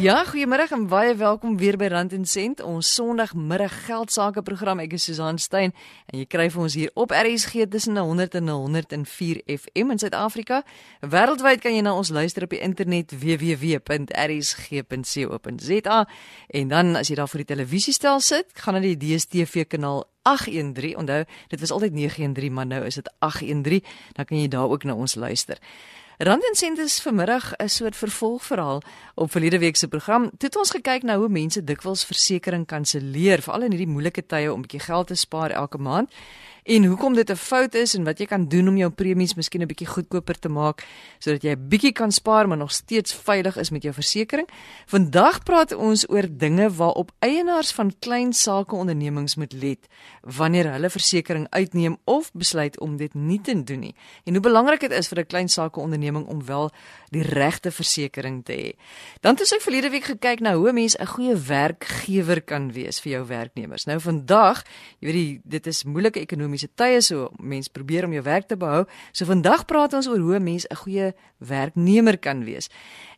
Ja, goeiemôre en baie welkom weer by Rand en Sent, ons Sondagmiddag geldsaake program. Ek is Susan Stein en jy kry vir ons hier op RSG tussen 100 en 104 FM in Suid-Afrika. Wêreldwyd kan jy na ons luister op die internet www.rsg.co.za en dan as jy daar voor die televisiestel sit, gaan na die DStv kanaal 813. Onthou, dit was altyd 913, maar nou is dit 813. Dan kan jy daar ook na ons luister. Rand en Sent is vanmiddag 'n soort vervolgverhaal op verlede week se program. Toe het ons gekyk na hoe mense dikwels versekerings kanselleer, veral in hierdie moeilike tye om 'n bietjie geld te spaar elke maand en hoekom dit 'n fout is en wat jy kan doen om jou premies miskien 'n bietjie goedkoper te maak sodat jy 'n bietjie kan spaar maar nog steeds veilig is met jou versekerings. Vandag praat ons oor dinge waarop eienaars van klein sake ondernemings moet let wanneer hulle versekerings uitneem of besluit om dit nie te doen nie. En hoe belangrik dit is vir 'n klein sake onderneming om wel die regte versekerings te hê. Dan het ek verlede week gekyk na hoe 'n mens 'n goeie werkgewer kan wees vir jou werknemers. Nou vandag, jy weet die, dit is moeilike ekonomiese tye so mense probeer om jou werk te behou. So vandag praat ons oor hoe 'n mens 'n goeie werknemer kan wees.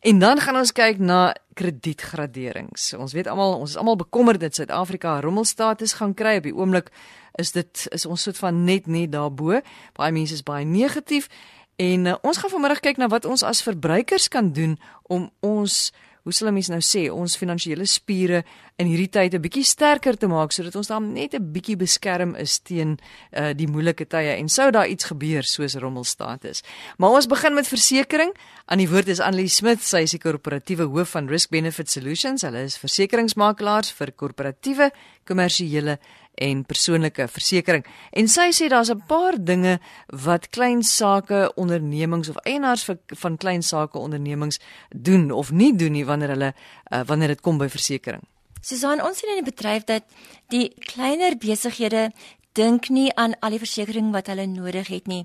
En dan gaan ons kyk na kredietgraderings. Ons weet almal, ons is almal bekommerd dat Suid-Afrika 'n rommelstatus gaan kry op die oomblik is dit is ons soort van net net daarbo. Baie mense is baie negatief En uh, ons gaan vanmiddag kyk na wat ons as verbruikers kan doen om ons Hoe sal mense nou sê ons finansiële spiere in hierdie tyd 'n bietjie sterker te maak sodat ons dan net 'n bietjie beskerm is teen uh, die moeilike tye en sou daar iets gebeur soos rommelstatus. Maar ons begin met versekerings. Aan die woord is Annelie Smith, sy is die korporatiewe hoof van Risk Benefit Solutions. Hulle is versekeringsmakelaars vir korporatiewe, kommersiële en persoonlike versekerings. En sy sê daar's 'n paar dinge wat klein sake ondernemings of eienaars van klein sake ondernemings doen of nie doen nie wanneer hulle uh, wanneer dit kom by versekerings. Susan, ons sien in die bedryf dat die kleiner besighede dink nie aan al die versekerings wat hulle nodig het nie.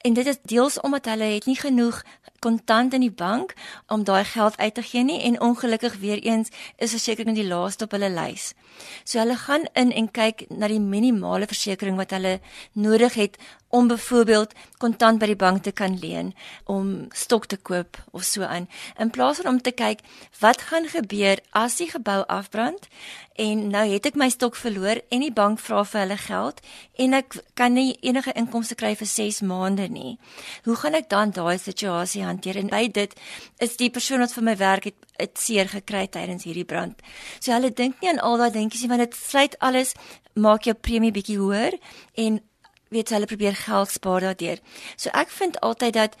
En dit is deels omdat hulle het nie genoeg kontant in die bank om daai geld uit te gee nie en ongelukkig weer eens is versekerings die laaste op hulle lys. So hulle gaan in en kyk na die minimale versekerings wat hulle nodig het om byvoorbeeld kontant by die bank te kan leen om stok te koop of so aan. In plaas van om te kyk wat gaan gebeur as die gebou afbrand en nou het ek my stok verloor en die bank vra vir hulle geld en ek kan nie enige inkomste kry vir 6 maande nie. Hoe gaan ek dan daai situasie hanteer? En by dit is die persoon wat vir my werk het het seer gekry tydens hierdie brand. So hulle dink nie aan al daai dingetjies nie want dit sluit alles maak jou premie bietjie hoër en weet hulle probeer geld spaar daardeur. So ek vind altyd dat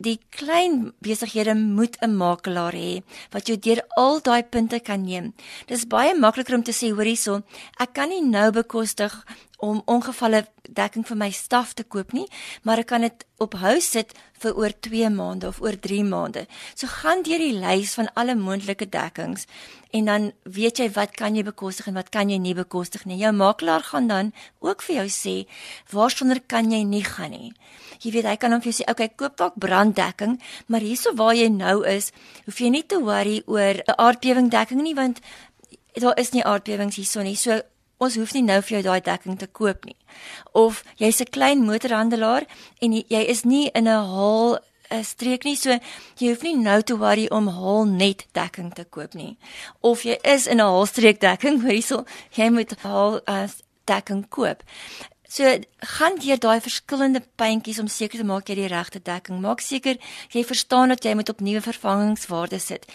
die klein besighede moet 'n makelaar hê wat jou deur al daai punte kan neem. Dis baie makliker om te sê hoor hierso, ek kan nie nou bekostig om ongevalle dekking vir my staf te koop nie, maar ek kan dit op hou sit vir oor 2 maande of oor 3 maande. So gaan deur die lys van alle moontlike dekkings en dan weet jy wat kan jy bekostig en wat kan jy nie bekostig nie. Jou makelaar gaan dan ook vir jou sê waarsonder kan jy nie gaan nie. Jy weet hy kan dan vir jou sê, "Oké, okay, koop dalk branddekking, maar hierso waar jy nou is, hoef jy nie te worry oor 'n aardbewing dekking nie want daar is nie aardbewings hierso nie." So ons hoef nie nou vir jou daai dekking te koop nie. Of jy's 'n klein motorhandelaar en jy is nie in 'n haal 'n streek nie, so jy hoef nie nou te worry om haal net dekking te koop nie. Of jy is in 'n haal streek dekking, hierso jy moet haal as dekking koop. So gaan deur daai verskillende puntjies om seker te maak jy die regte dekking. Maak seker jy verstaan dat jy moet op nuwe vervangingswaardes sit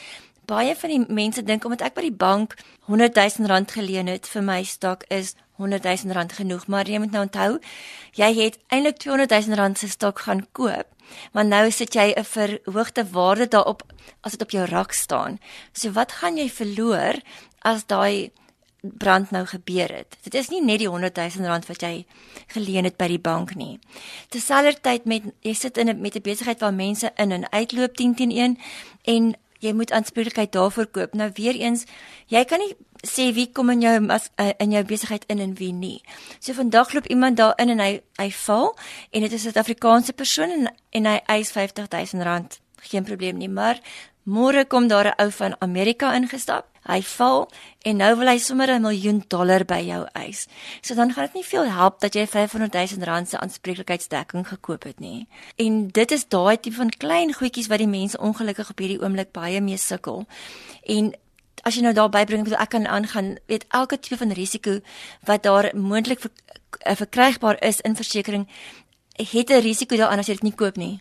baie van die mense dink omdat ek by die bank 100 000 rand geleen het vir my stok is 100 000 rand genoeg maar jy moet nou onthou jy het eintlik 200 000 rand se stok gaan koop maar nou sit jy 'n verhoogde waarde daarop as dit op jou rak staan so wat gaan jy verloor as daai brand nou gebeur het. Dit is nie net die 100 000 rand wat jy geleen het by die bank nie. Terselfdertyd met jy sit in 'n met 'n besigheid waar mense in en uitloop 10 teen 1 en jy moet aanspreeklikheid daarvoor koop. Nou weer eens, jy kan nie sê wie kom in jou as, uh, in jou besigheid in en wie nie. So vandag loop iemand daar in en hy hy val en dit is 'n Suid-Afrikaanse persoon en en hy eis R50000. Geen probleem nie, maar Môre kom daar 'n ou van Amerika ingestap. Hy val en nou wil hy sommer 'n miljoen dollar by jou eis. So dan gaan dit nie veel help dat jy 500 000 rand se aanspreeklikheidsdekking gekoop het nie. En dit is daai tipe van klein goedjies wat die mense ongelukkig op hierdie oomblik baie mee sukkel. En as jy nou daar bybring wat ek kan aangaan, weet elke tipe van risiko wat daar moontlik uh, verkrygbaar is in versekerings het 'n risiko daaraan as jy dit nie koop nie.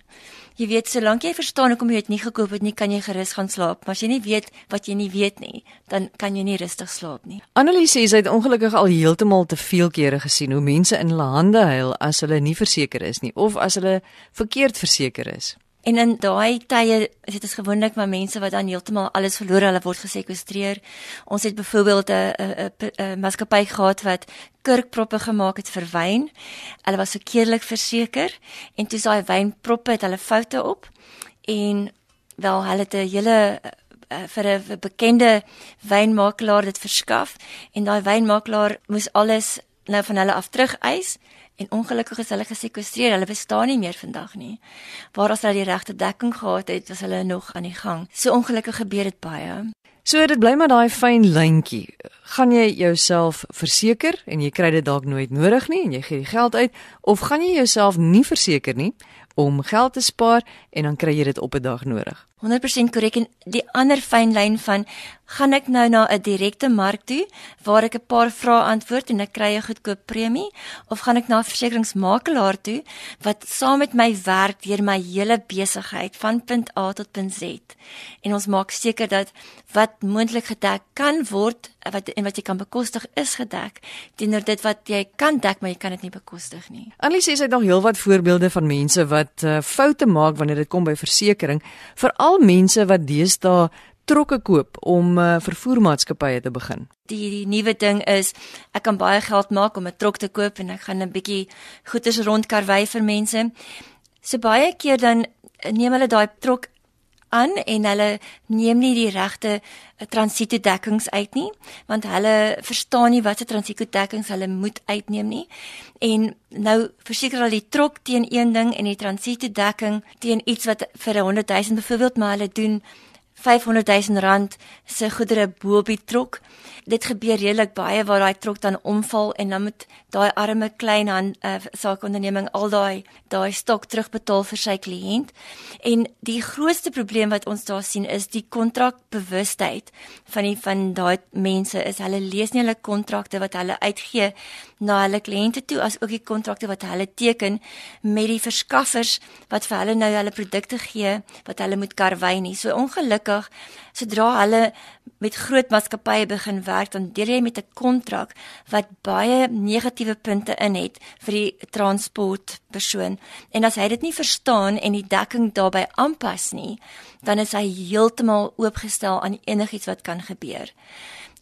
Jy weet, solank jy verstaan hoekom jy dit nie gekoop het nie, kan jy gerus gaan slaap. Maar as jy nie weet wat jy nie weet nie, dan kan jy nie rustig slaap nie. Annelies sê sy het ongelukkig al heeltemal te veel kere gesien hoe mense in hulle hande huil as hulle nie verseker is nie of as hulle verkeerd verseker is. En in daai tye is dit gewoonlik maar mense wat dan heeltemal alles verloor, hulle word gesekwestreer. Ons het byvoorbeeld 'n 'n 'n maatskappy gehad wat kurkproppe gemaak het vir wyn. Hulle was verkeerlik verseker en toe daai wynproppe het hulle foute op en wel hulle het 'n hele uh, vir 'n bekende wynmakelaar dit verskaf en daai wynmakelaar moes alles nou van hulle af terug eis en ongelukkig is hulle gesekwestreer. Hulle bestaan nie meer vandag nie. Waar as hulle die regte dekking gehad het, was hulle nog aan die gang. So ongelukkig gebeur dit baie. So dit bly maar daai fyn lyntjie. Gaan jy jouself verseker en jy kry dit dalk nooit nodig nie en jy gee die geld uit of gaan jy jouself nie verseker nie om geld te spaar en dan kry jy dit op 'n dag nodig. 100% korrek. En die ander fyn lyn van gaan ek nou na 'n direkte mark toe waar ek 'n paar vrae antwoord en ek kry 'n goedkoop premie? Of gaan ek na 'n versekeringsmakelaar toe wat saam met my werk deur my hele besigheid van punt A tot punt Z? En ons maak seker dat wat moontlik gedek kan word wat en wat jy kan bekostig is gedek teenoor dit wat jy kan dek maar jy kan dit nie bekostig nie. Annelie sê sy het nog heelwat voorbeelde van mense wat uh, foute maak wanneer dit kom by versekerings, veral mense wat deesdae trokke koop om uh, vervoermaatskappye te begin. Die, die nuwe ding is ek kan baie geld maak om 'n trok te koop en ek gaan 'n bietjie goederes rondkarwei vir mense. So baie keer dan neem hulle daai trok aan en hulle neem nie die regte eh, transito dekkings uit nie want hulle verstaan nie wat se transito dekkings hulle moet uitneem nie. En nou verseker hulle die trok teen een ding en die transito dekking teen iets wat vir 100 000 byvoorbeeld maar hulle doen 500 000 rand se goedere bo op die trok dit gebeur redelik baie waar daai trok dan omval en dan moet daai arme klein hand uh, saakonderneming al daai daai stok terugbetaal vir sy kliënt. En die grootste probleem wat ons daar sien is die kontrakbewustheid van die van daai mense is hulle lees nie hulle kontrakte wat hulle uitgee na hulle kliënte toe as ook die kontrakte wat hulle teken met die verskaffers wat vir hulle nou hulle produkte gee wat hulle moet karwei nie. So ongelukkig sodra hulle met groot maatskappye begin werk dan deel jy met 'n kontrak wat baie negatiewe punte in het vir die transportpersoon en as hy dit nie verstaan en die dekking daarbey aanpas nie dan is hy heeltemal oopgestel aan enigiets wat kan gebeur.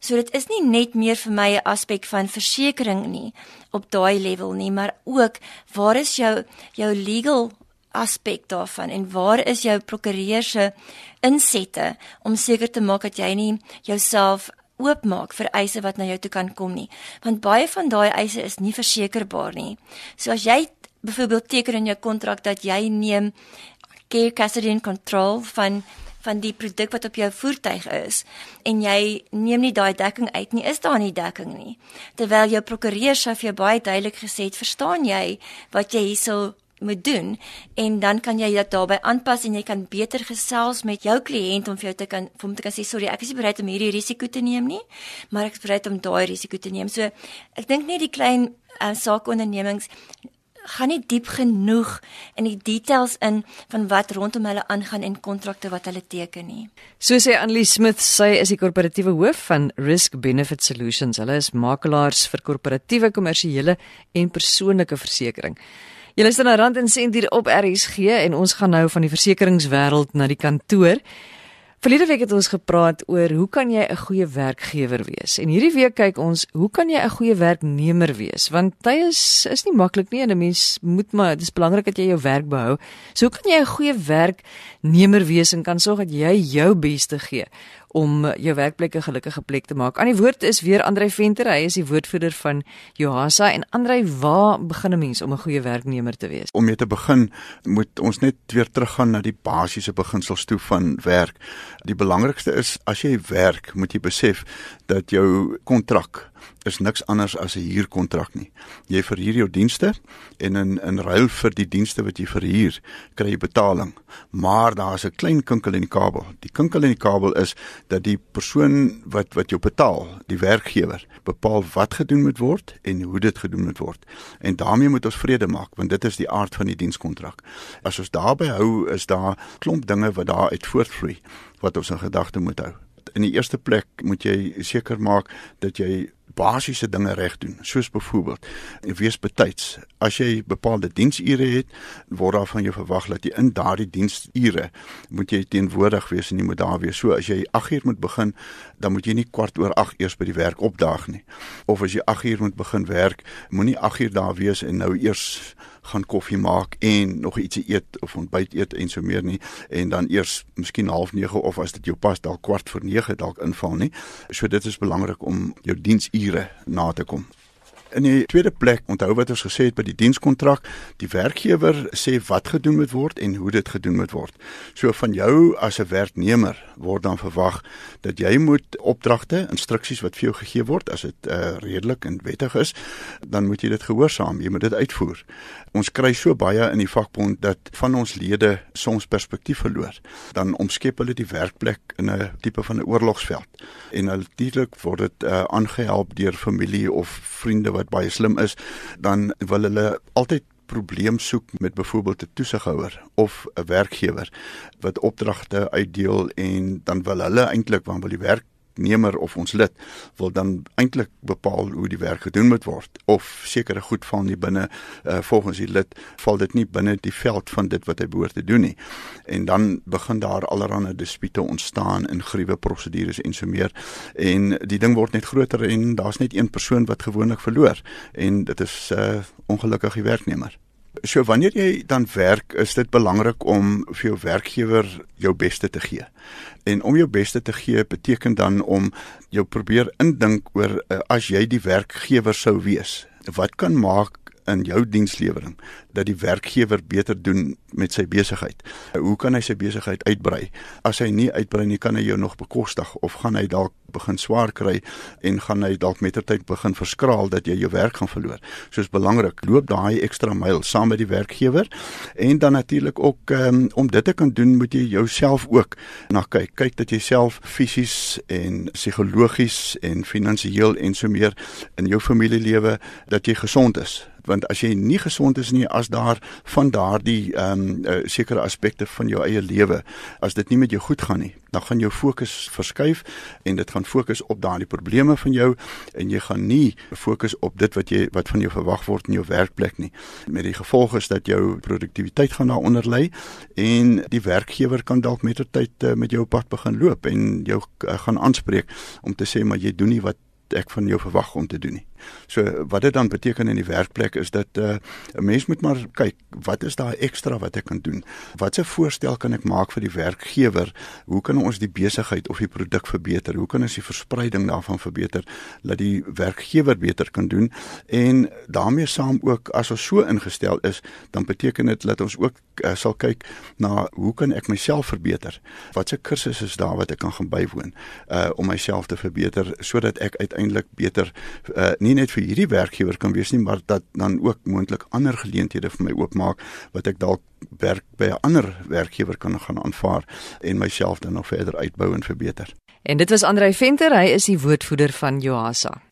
So dit is nie net meer vir my 'n aspek van versekerings nie op daai level nie, maar ook waar is jou jou legal aspek daarvan en waar is jou prokureur se insette om seker te maak dat jy nie jouself oopmaak vir eise wat na jou toe kan kom nie? Want baie van daai eise is nie versekerbaar nie. So as jy byvoorbeeld teken in jou kontrak dat jy neem care custody and control van van die produk wat op jou voertuig is en jy neem nie daai dekking uit nie is daar nie dekking nie. Terwyl jou prokureur sou vir jou baie duidelik gesê het verstaan jy wat jy hierso moet doen? En dan kan jy dit daarbey aanpas en jy kan beter gesels met jou kliënt om vir jou te kan vir hom te kan sê sorry ek is nie bereid om hierdie risiko te neem nie maar ek is bereid om daai risiko te neem. So ek dink net die klein uh, saakondernemings gaan nie diep genoeg in die details in van wat rondom hulle aangaan en kontrakte wat hulle teken nie. So sê Annelie Smith, sy is die korporatiewe hoof van Risk Benefit Solutions. Hulle is makelaars vir korporatiewe, kommersiële en persoonlike versekerings. Julle is dan rand en sent hier op RSG en ons gaan nou van die versekeringswêreld na die kantoor. Verlede week het ons gepraat oor hoe kan jy 'n goeie werkgewer wees? En hierdie week kyk ons, hoe kan jy 'n goeie werknemer wees? Want tye is is nie maklik nie en 'n mens moet maar dit is belangrik dat jy jou werk behou. So hoe kan jy 'n goeie werknemer wees en kan sorg dat jy jou beste gee om jou werkplek 'n gelukkige plek te maak. Aan die woord is weer Andrei Venter, hy is die woordvoerder van Johasa en Andrei, waar begin 'n mens om 'n goeie werknemer te wees? Om mee te begin, moet ons net weer teruggaan na die basiese beginsels toe van werk. Die belangrikste is as jy werk, moet jy besef dat jou kontrak is niks anders as 'n huurkontrak nie. Jy verhuur jou dienste en in in ruil vir die dienste wat jy verhuur, kry jy betaling. Maar daar's 'n klein kinkel in die kabel. Die kinkel in die kabel is dat die persoon wat wat jou betaal, die werkgewer, bepaal wat gedoen moet word en hoe dit gedoen moet word. En daarmee moet ons vrede maak want dit is die aard van die dienskontrak. As ons daarby hou, is daar klomp dinge wat daar uit voortvloei wat ons in gedagte moet hou. In die eerste plek moet jy seker maak dat jy basiese dinge reg doen. Soos byvoorbeeld, wees betyds. As jy bepaalde diensure het, word daar van jou verwag dat jy in daardie diensure moet jy teenwoordig wees en jy moet daar wees. So as jy 8uur moet begin, dan moet jy nie kwart oor 8 eers by die werk opdaag nie. Of as jy 8uur moet begin werk, moenie 8uur daar wees en nou eers gaan koffie maak en nog ietsie eet of ontbyt eet en so meer nie en dan eers miskien half 9 of as dit jou pas dalk kwart voor 9 dalk inval nie. So dit is belangrik om jou diensure na te kom. In die tweede plek, onthou wat ons gesê het by die dienskontrak, die werkgewer sê wat gedoen moet word en hoe dit gedoen moet word. So van jou as 'n werknemer word dan verwag dat jy moet opdragte, instruksies wat vir jou gegee word, as dit uh, redelik en wettig is, dan moet jy dit gehoorsaam, jy moet dit uitvoer. Ons kry so baie in die vakbond dat van ons lede soms perspektief verloor. Dan omskep hulle die werkplek in 'n tipe van 'n oorlogsveld en natuurlik word dit uh, aangehelp deur familie of vriende wat baie slim is, dan wil hulle altyd probleem soek met byvoorbeeld 'n toesighouer of 'n werkgewer wat opdragte uitdeel en dan wil hulle eintlik want wil die werk werknemer of ons lid wil dan eintlik bepaal hoe die werk gedoen moet word. Of sekere goed val nie binne uh, volgens die lid val dit nie binne die veld van dit wat hy behoort te doen nie. En dan begin daar allerlei dispute ontstaan in gruwe prosedures en so meer. En die ding word net groter en daar's net een persoon wat gewoonlik verloor. En dit is uh, ongelukkige werknemer So wanneer jy dan werk, is dit belangrik om vir jou werkgewer jou beste te gee. En om jou beste te gee beteken dan om jou probeer indink oor uh, as jy die werkgewer sou wees. Wat kan maak in jou dienslewering dat die werkgewer beter doen met sy besigheid. Hoe kan hy sy besigheid uitbrei? As hy nie uitbrei nie, kan hy jou nog bekostig of gaan hy dalk begin swaar kry en gaan hy dalk mettertyd begin verskraal dat jy jou werk gaan verloor. So is belangrik, loop daai ekstra myl saam met die werkgewer en dan natuurlik ook um, om dit te kan doen, moet jy jouself ook na kyk. Kyk dat jy self fisies en psigologies en finansiëel en so meer in jou familielewe dat jy gesond is want as jy nie gesond is nie as daar van daardie ehm um, uh, sekere aspekte van jou eie lewe as dit nie met jou goed gaan nie dan gaan jou fokus verskuif en dit gaan fokus op daardie probleme van jou en jy gaan nie fokus op dit wat jy wat van jou verwag word in jou werkplek nie met die gevolg is dat jou produktiwiteit gaan daaronder lê en die werkgewer kan dalk mettertyd uh, met jou pad begin loop en jou uh, gaan aanspreek om te sê maar jy doen nie wat ek van jou verwag om te doen nie. So wat dit dan beteken in die werkplek is dat uh, 'n mens moet maar kyk, wat is daar ekstra wat ek kan doen? Watse voorstel kan ek maak vir die werkgewer? Hoe kan ons die besigheid of die produk verbeter? Hoe kan ons die verspreiding daarvan verbeter dat die werkgewer beter kan doen? En daarmee saam ook as ons so ingestel is, dan beteken dit dat ons ook uh, sal kyk na hoe kan ek myself verbeter? Watse kursusse is daar wat ek kan gaan bywoon uh om myself te verbeter sodat ek uiteindelik beter uh nie net vir hierdie werkgewer kan wees nie, maar dat dan ook moontlik ander geleenthede vir my oopmaak wat ek dalk werk by 'n ander werkgewer kan gaan aanvaar en myself dan nog verder uitbou en verbeter. En dit was Andrei Venter, hy is die woordvoerder van Johasa.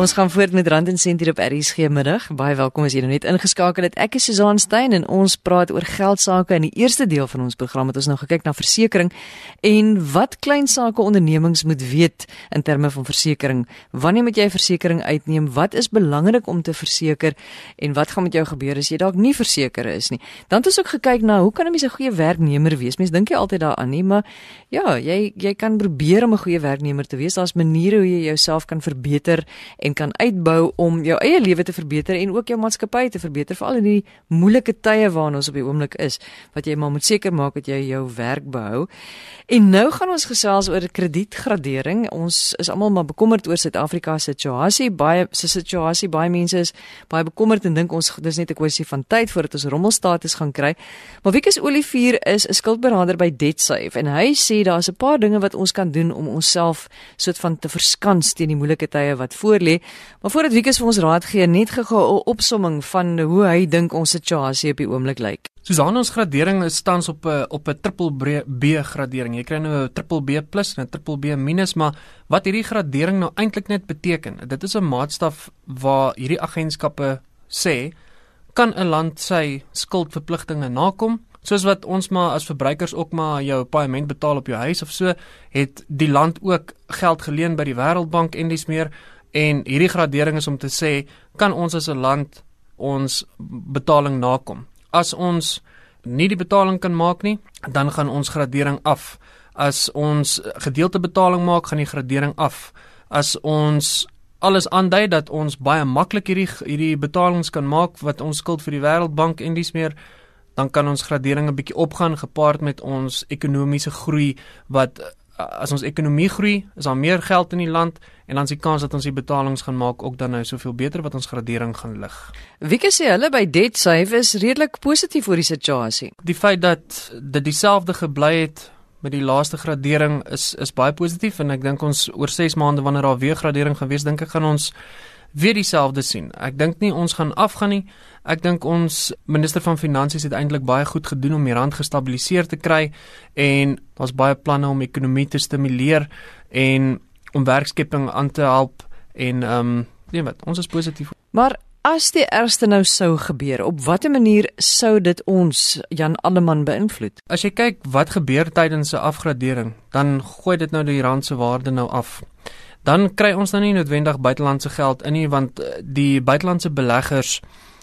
Ons gaan voort met Rand en Sent hier op RSG middag. Baie welkom as jy nou net ingeskakel het. Ek is Susan Stein en ons praat oor geld sake in die eerste deel van ons program het ons nou gekyk na versekerings en wat klein sake ondernemings moet weet in terme van versekerings. Wanneer moet jy 'n versekering uitneem? Wat is belangrik om te verseker en wat gaan met jou gebeur as jy dalk nie verseker is nie? Dan het ons ook gekyk na hoe kan 'n mens 'n goeie werknemer wees? Mense dink jy altyd daaraan nie, maar ja, jy jy kan probeer om 'n goeie werknemer te wees. Daar's maniere hoe jy jouself kan verbeter en kan uitbou om jou eie lewe te verbeter en ook jou maatskappy te verbeter veral in die moeilike tye waarin ons op die oomblik is wat jy maar moet seker maak dat jy jou werk behou. En nou gaan ons gesels oor kredietgradering. Ons is almal maar bekommerd oor Suid-Afrika se situasie. Baie se situasie, baie mense is baie bekommerd en dink ons dis net 'n kwessie van tyd voordat ons rommelstatus gaan kry. Maar Wikus Olivier is 'n skuldberader by DebtSafe en hy sê daar's 'n paar dinge wat ons kan doen om onsself soort van te verskans teen die moeilike tye wat voorlê. Maar voordat Wikus vir ons raad gee, net gou 'n opsomming van hoe hy dink ons situasie op die oomblik lyk. Susan ons gradering is tans op 'n op 'n triple B gradering. Jy kry nou 'n triple B+ en 'n triple B-, maar wat hierdie gradering nou eintlik net beteken, dit is 'n maatstaf waar hierdie agentskappe sê kan 'n land sy skuldverpligtinge nakom? Soos wat ons maar as verbruikers ook maar jou paaiement betaal op jou huis of so, het die land ook geld geleen by die Wêreldbank en dis meer en hierdie gradering is om te sê kan ons as 'n land ons betaling nakom as ons nie die betaling kan maak nie, dan gaan ons gradering af. As ons gedeelte betaling maak, gaan die gradering af. As ons alles aandui dat ons baie maklik hierdie hierdie betalings kan maak wat ons skuld vir die Wêreldbank en dis meer dan kan ons gradering 'n bietjie opgaan gepaard met ons ekonomiese groei wat as ons ekonomie groei, is daar meer geld in die land en dan is die kans dat ons die betalings gaan maak ook dan nou soveel beter wat ons gradering gaan lig. Wieke sê hulle by DebtSafe is redelik positief oor die situasie. Die feit dat dit dieselfde gebly het met die laaste gradering is is baie positief en ek dink ons oor 6 maande wanneer daar weer gradering gaan wees, dink ek gaan ons weer dieselfde sien. Ek dink nie ons gaan afgaan nie. Ek dink ons minister van finansies het eintlik baie goed gedoen om die rand gestabiliseer te kry en daar's baie planne om ekonomie te stimuleer en om werkskepping aan te help en ehm um, nee wat ons is positief. Maar as die ergste nou sou gebeur, op watter manier sou dit ons Jan Alleman beïnvloed? As jy kyk wat gebeur tydens 'n afgradering, dan gooi dit nou die rand se waarde nou af. Dan kry ons nou nie noodwendig buitelandse geld in nie want eh, die buitelandse beleggers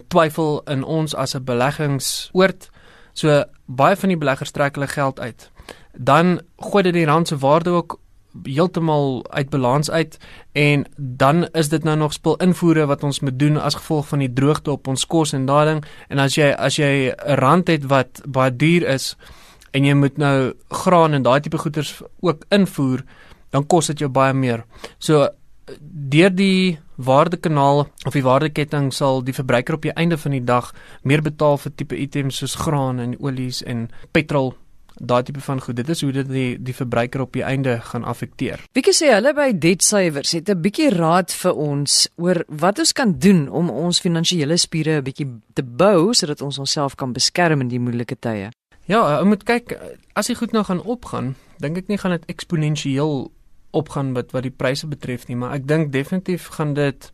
twyfel in ons as 'n beleggingsoord. So baie van die beleggers trek hulle geld uit. Dan gooi dit die rand se waarde ook heeltemal uit balans uit en dan is dit nou nog spul invoere wat ons moet doen as gevolg van die droogte op ons kos en daai ding en as jy as jy 'n rand het wat baie duur is en jy moet nou graan en daai tipe goederes ook invoer dan kos dit jou baie meer. So deur die waardekanaal of die waardeketting sal die verbruiker op die einde van die dag meer betaal vir tipe items soos graan en olies en petrol daai tipe van goed. Dit is hoe dit die die verbruiker op die einde gaan affekteer. Wiekie sê hulle by Debt Savers het 'n bietjie raad vir ons oor wat ons kan doen om ons finansiële spiere 'n bietjie te bou sodat ons onsself kan beskerm in die moeilike tye. Ja, ou moet kyk as jy goed nou gaan opgaan, dink ek nie gaan dit eksponensieel opgaan wat wat die pryse betref nie, maar ek dink definitief gaan dit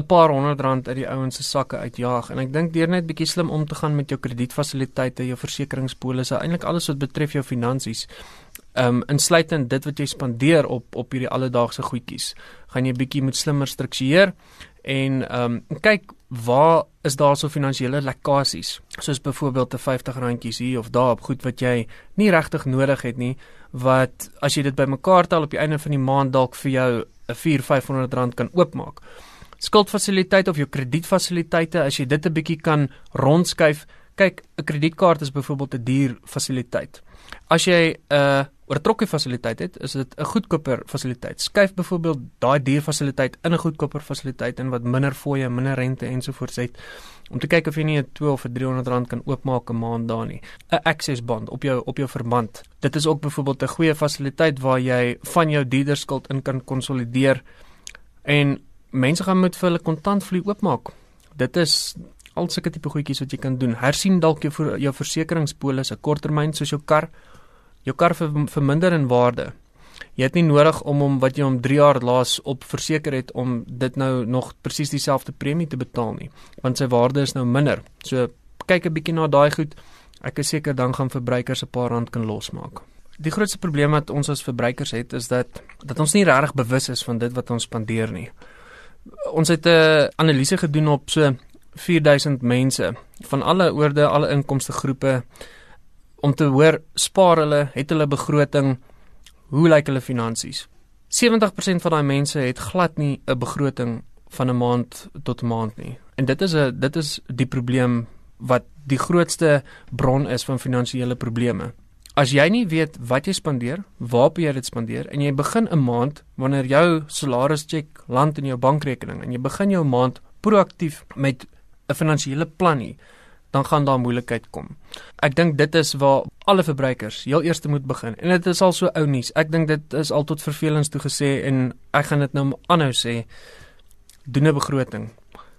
'n paar honderd rand uit die ouens se sakke uitjaag en ek dink deur net bietjie slim om te gaan met jou kredietfasiliteite, jou versekeringspolisse, eintlik alles wat betref jou finansies. Ehm um, insluitend dit wat jy spandeer op op hierdie alledaagse goedjies, gaan jy bietjie moet slimmer struktureer en ehm um, kyk waar is daar so finansiële lekkasies soos byvoorbeeld 'n 50 randjies hier of daar op goed wat jy nie regtig nodig het nie wat as jy dit bymekaar tel op die einde van die maand dalk vir jou 'n 4 500 rand kan oopmaak skuldfasiliteit of jou kredietfasiliteite as jy dit 'n bietjie kan rondskuif. Kyk, 'n kredietkaart is byvoorbeeld 'n duur fasiliteit. As jy 'n uh, oortrokke fasiliteit het, is dit 'n goedkoper fasiliteit. Skuif byvoorbeeld daai duur fasiliteit in 'n goedkoper fasiliteit in wat minder fooie, minder rente ensovoorts het om te kyk of jy nie 'n 2 of 'n 300 rand kan oopmaak 'n maand daar nie. 'n Access band op jou op jou verband. Dit is ook byvoorbeeld 'n goeie fasiliteit waar jy van jou diederskuld in kan konsolideer en mense gaan moet vir hulle kontantvloei oopmaak. Dit is al sulke tipe goedjies wat jy kan doen. Hersien dalk jou jou versekeringspolis, 'n korttermyn soos jou kar. Jou kar ver, verminder in waarde. Jy het nie nodig om hom wat jy hom 3 jaar laas op verseker het om dit nou nog presies dieselfde premie te betaal nie, want sy waarde is nou minder. So kyk 'n bietjie na daai goed. Ek is seker dan gaan verbruikers 'n paar rand kan losmaak. Die grootste probleem wat ons as verbruikers het is dat dat ons nie regtig bewus is van dit wat ons spandeer nie ons het 'n analise gedoen op so 4000 mense van alle oorde, alle inkomste groepe om te hoor spaar hulle, het hulle begroting, hoe lyk hulle finansies? 70% van daai mense het glad nie 'n begroting van 'n maand tot maand nie. En dit is 'n dit is die probleem wat die grootste bron is van finansiële probleme. As jy nie weet wat jy spandeer, waarop jy dit spandeer en jy begin 'n maand wanneer jou salarischeck land in jou bankrekening en jy begin jou maand proaktief met 'n finansiële plan nie, dan gaan daar moeilikheid kom. Ek dink dit is waar alle verbruikers heel eers moet begin. En dit is al so ou nuus. Ek dink dit is al tot vervelings toe gesê en ek gaan dit nou aanhou sê. Doen 'n begroting.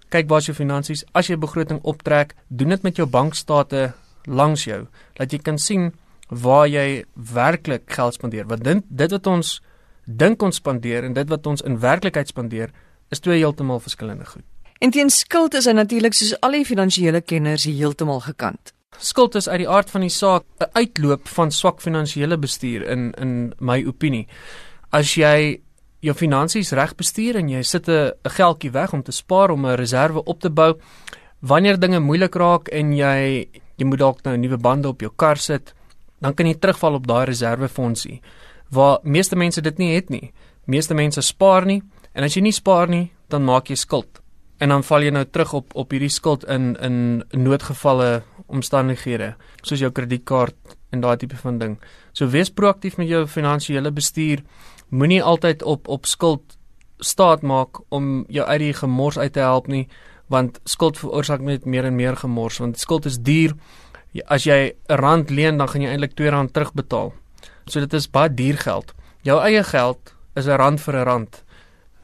Kyk waar is jou finansies. As jy 'n begroting optrek, doen dit met jou bankstate langs jou, dat jy kan sien waar jy werklik geld spandeer. Want dit dit wat ons dink ons spandeer en dit wat ons in werklikheid spandeer, is twee heeltemal verskillende goed. En teen skuld is hy natuurlik soos al die finansiële kenners heeltemal gekant. Skuld is uit die aard van die saak 'n uitloop van swak finansiële bestuur in in my opinie. As jy jou finansies reg bestuur en jy sit 'n geldjie weg om te spaar om 'n reserve op te bou, wanneer dinge moeilik raak en jy jy moet dalk nou nuwe bande op jou kar sit, dan kan jy terugval op daai reservefondsie waar meeste mense dit nie het nie. Meeste mense spaar nie en as jy nie spaar nie, dan maak jy skuld. En dan val jy nou terug op op hierdie skuld in in noodgevalle omstandighede, soos jou kredietkaart en daai tipe van ding. So wees proaktief met jou finansiële bestuur. Moenie altyd op op skuld staat maak om jou uit die gemors uit te help nie, want skuld veroorsaak net meer en meer gemors want skuld is duur as jy 'n rand leen, dan gaan jy eintlik 2 rand terugbetaal. So dit is baie duur geld. Jou eie geld is 'n rand vir 'n rand.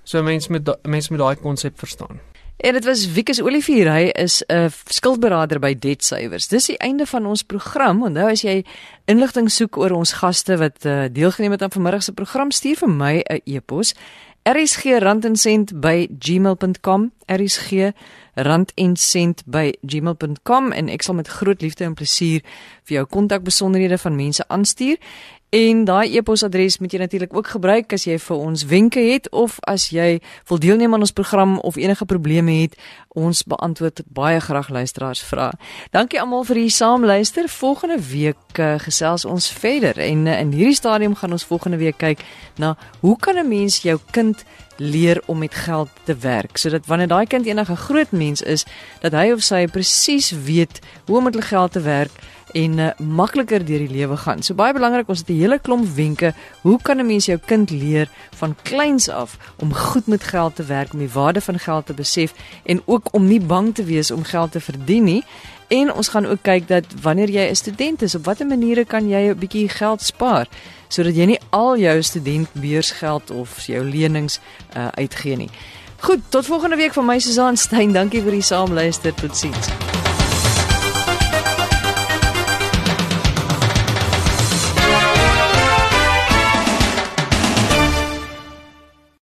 So mense moet mense moet daai konsep verstaan. En dit was Wikus Olivier, hy is 'n skuldberader by Debt Savers. Dis die einde van ons program. Onthou as jy inligting soek oor ons gaste wat uh, deelgeneem het aan vanmiddag se program, stuur vir my 'n e-pos rsg@gmail.com rsg rand en sent by gmail.com en ek sal met groot liefde en plesier vir jou kontakbesonderhede van mense aanstuur. En daai e-posadres moet jy natuurlik ook gebruik as jy vir ons wenke het of as jy wil deelneem aan ons program of enige probleme het. Ons beantwoord baie graag luisteraars vrae. Dankie almal vir die saamluister. Volgende week uh, gesels ons verder en uh, in hierdie stadium gaan ons volgende week kyk na hoe kan 'n mens jou kind leer om met geld te werk sodat wanneer daai kind enige groot mens is dat hy of sy presies weet hoe om met hulle geld te werk en uh, makliker deur die lewe gaan. So baie belangrik, ons het 'n hele klomp wenke. Hoe kan 'n mens jou kind leer van kleins af om goed met geld te werk, om die waarde van geld te besef en ook om nie bang te wees om geld te verdien nie. En ons gaan ook kyk dat wanneer jy 'n student is, op watter maniere kan jy 'n bietjie geld spaar sodat jy nie al jou studentbeursgeld of jou lenings uh, uitgee nie. Goed, tot volgende week van my Susan Stein. Dankie vir die saamluister. Totsiens.